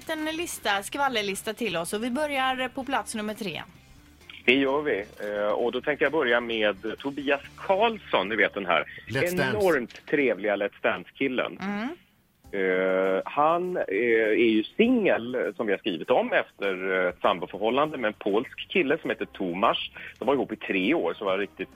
liten lista, skvallerlista till oss och vi börjar på plats nummer tre. Det gör vi. Eh, Och då tänkte jag börja med Tobias Karlsson, ni vet den här enormt trevliga Let's Dance-killen. Mm. Eh, han eh, är ju singel, som vi har skrivit om, efter eh, ett samboförhållande med en polsk kille som heter Tomasz. De var ihop i tre år, så var riktigt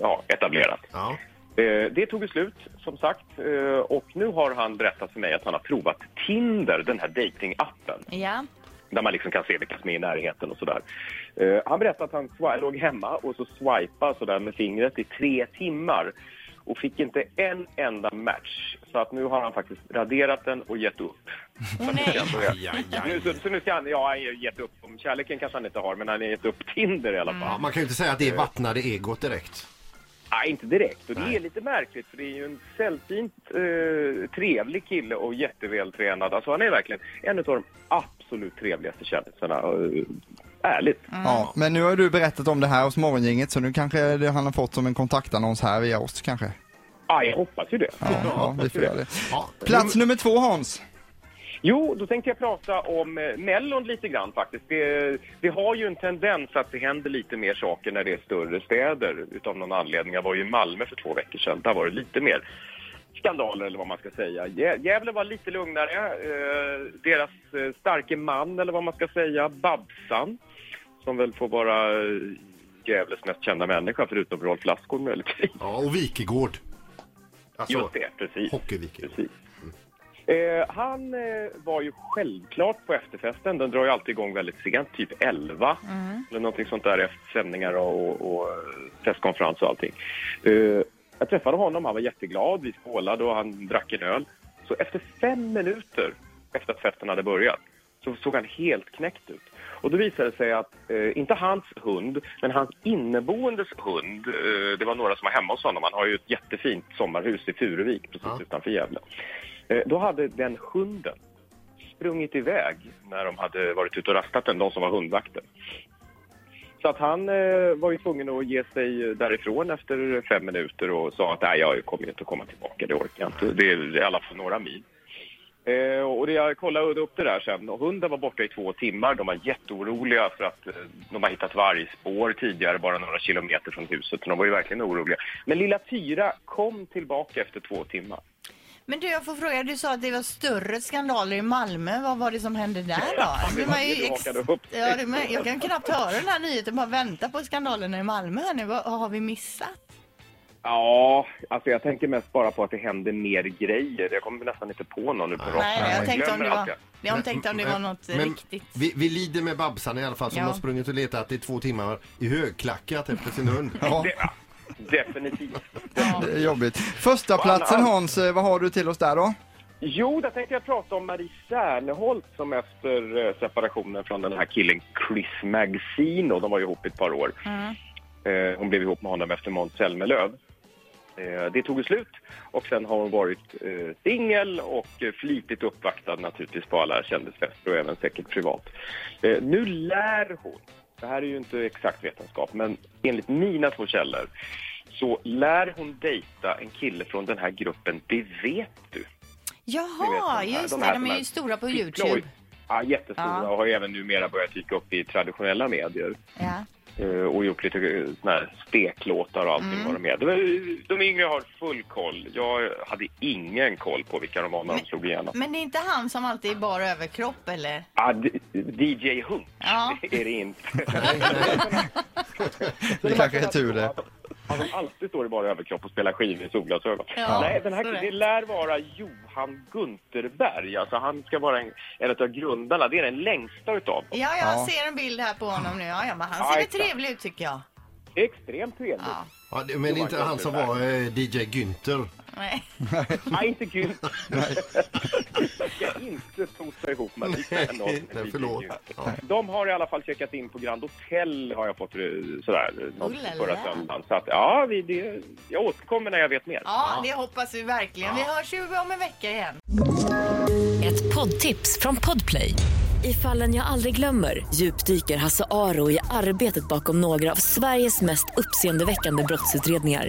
ja, etablerat. Ja. Eh, det tog slut, som sagt. Eh, och nu har han berättat för mig att han har provat Tinder, den här datingappen Ja. där man liksom kan se vilka som är i närheten och sådär. Eh, han berättade att han låg hemma och så swipade sådär med fingret i tre timmar och fick inte en enda match. Så att nu har han faktiskt raderat den och gett upp. Nej. Aj, aj, aj. Nu, så, så nu ska han, ja, han har gett upp. Om Kärleken kanske han inte har, men han har gett upp Tinder i alla fall. Ja, man kan ju inte säga att det vattnade egot direkt. Nej, inte direkt. Och det Nej. är lite märkligt för det är ju en sällsynt eh, trevlig kille och jättevältränad. Alltså han är verkligen en av de absolut trevligaste kändisarna. Eh, ärligt. Ja, men nu har du berättat om det här hos Morgongänget så nu kanske det han har fått som en kontaktannons här via oss kanske. Ja, jag hoppas ju det. Ja, ja vi får göra det. Plats nummer två Hans. Jo, då tänkte jag prata om eh, Mellon lite grann faktiskt. Det, det har ju en tendens att det händer lite mer saker när det är större städer utav någon anledning. Jag var ju i Malmö för två veckor sedan. Där var det lite mer skandaler eller vad man ska säga. Gä- Gävle var lite lugnare. Eh, deras eh, starke man eller vad man ska säga, Babsan, som väl får vara eh, Gävles mest kända människa förutom Rolf Lassgård möjligtvis. Ja, och Wikegård. Alltså, Just det, precis. Precis. Eh, han eh, var ju självklart på efterfesten. Den drar ju alltid igång väldigt sent, typ 11 eller någonting sånt där efter sändningar och, och, och presskonferens och allting. Eh, jag träffade honom, han var jätteglad, vi skålade och han drack en öl. Så efter fem minuter efter att festen hade börjat så såg han helt knäckt ut. Och då visade det sig att, eh, inte hans hund, men hans inneboendes hund, eh, det var några som var hemma hos honom, han har ju ett jättefint sommarhus i Furuvik precis Ja. utanför Gävle. Eh, då hade den hunden sprungit iväg när de hade varit ute och rastat den, de som var hundvakter. Så att han eh, var ju tvungen att ge sig därifrån efter fem minuter och sa att nej, jag kommer inte att komma tillbaka, det orkar jag inte. Det är i alla fall några mil. Eh, och det, jag kollade upp det där sen och hunden var borta i två timmar. De var jätteoroliga för att eh, de har hittat vargspår tidigare bara några kilometer från huset. Så de var ju verkligen oroliga. Men lilla Tyra kom tillbaka efter två timmar. Men du, jag får fråga, du sa att det var större skandaler i Malmö. Vad var det som hände där då? det var man ju ex- ja, det, men jag kan knappt höra den här nyheten, bara vänta på skandalerna i Malmö här nu. Vad har vi missat? Ja, alltså jag tänker mest bara på att det händer mer grejer. Jag kommer nästan inte på någon nu på rak Nej, jag tänkte om det var, jag- tänkte om det var något Men riktigt. Vi, vi lider med Babsan i alla fall som Ja. har sprungit och letat i två timmar i högklackat efter sin hund. Ja, Det, ja, definitivt. det är jobbigt. Första platsen Hans, eh, vad har du till oss där då? Jo, där tänkte jag prata om Marie Serneholt som efter eh, separationen från den här killen Chris Magazine, de var ju ihop i ett par år. Mm. Eh, hon blev ihop med honom efter Måns Zelmerlöw. Eh, det tog slut och sen har hon varit eh, singel och eh, flitigt uppvaktad naturligtvis på alla kändisfester och även säkert privat. Eh, nu lär hon, det här är ju inte exakt vetenskap, men enligt mina två källor så lär hon dejta en kille från den här gruppen Det vet du. Ni vet, Jaha, de här- just de det, här de är ju stora på. Youtube. Ja, jättestora Ja. och har ju även numera börjat dyka upp i traditionella medier. Ja. Eh, och gjort lite eh, såna här steklåtar och allting vad de är. De, de yngre har full koll. Jag hade ingen koll på vilka de var när de slog igenom. Men det är inte han som alltid är bara överkropp eller? Ah, DJ Hunk Ja. är det inte. Det kanske är tur det. Han som alltid står i bara överkropp och spelar skivor i solglasögon. Ja, Nej, den här, det. det lär vara Johan Gunterberg. Alltså han ska vara en, en av grundarna. Det är den längsta utav dem. Ja, jag Ja. ser en bild här på honom nu. Ja, ja, men han Ja, ser väl exakt. trevlig ut tycker jag. Extremt trevligt. Ja. Ja, men inte han som var eh, DJ Günther. Nej. Nej, inte kul. Jag ska inte tosa ihop med lite. Nej, förlåt. Ja. De har i alla fall checkat in på Grand Hotel har jag fått eh, sådär förra söndagen. Så att ja, vi, det, jag återkommer när jag vet mer. Ja, det hoppas vi verkligen. Vi hörs ju om en vecka igen. Ett poddtips från Podplay. I fallen jag aldrig glömmer djupdyker Hasse Aro i arbetet bakom några av Sveriges mest uppseendeväckande brottsutredningar.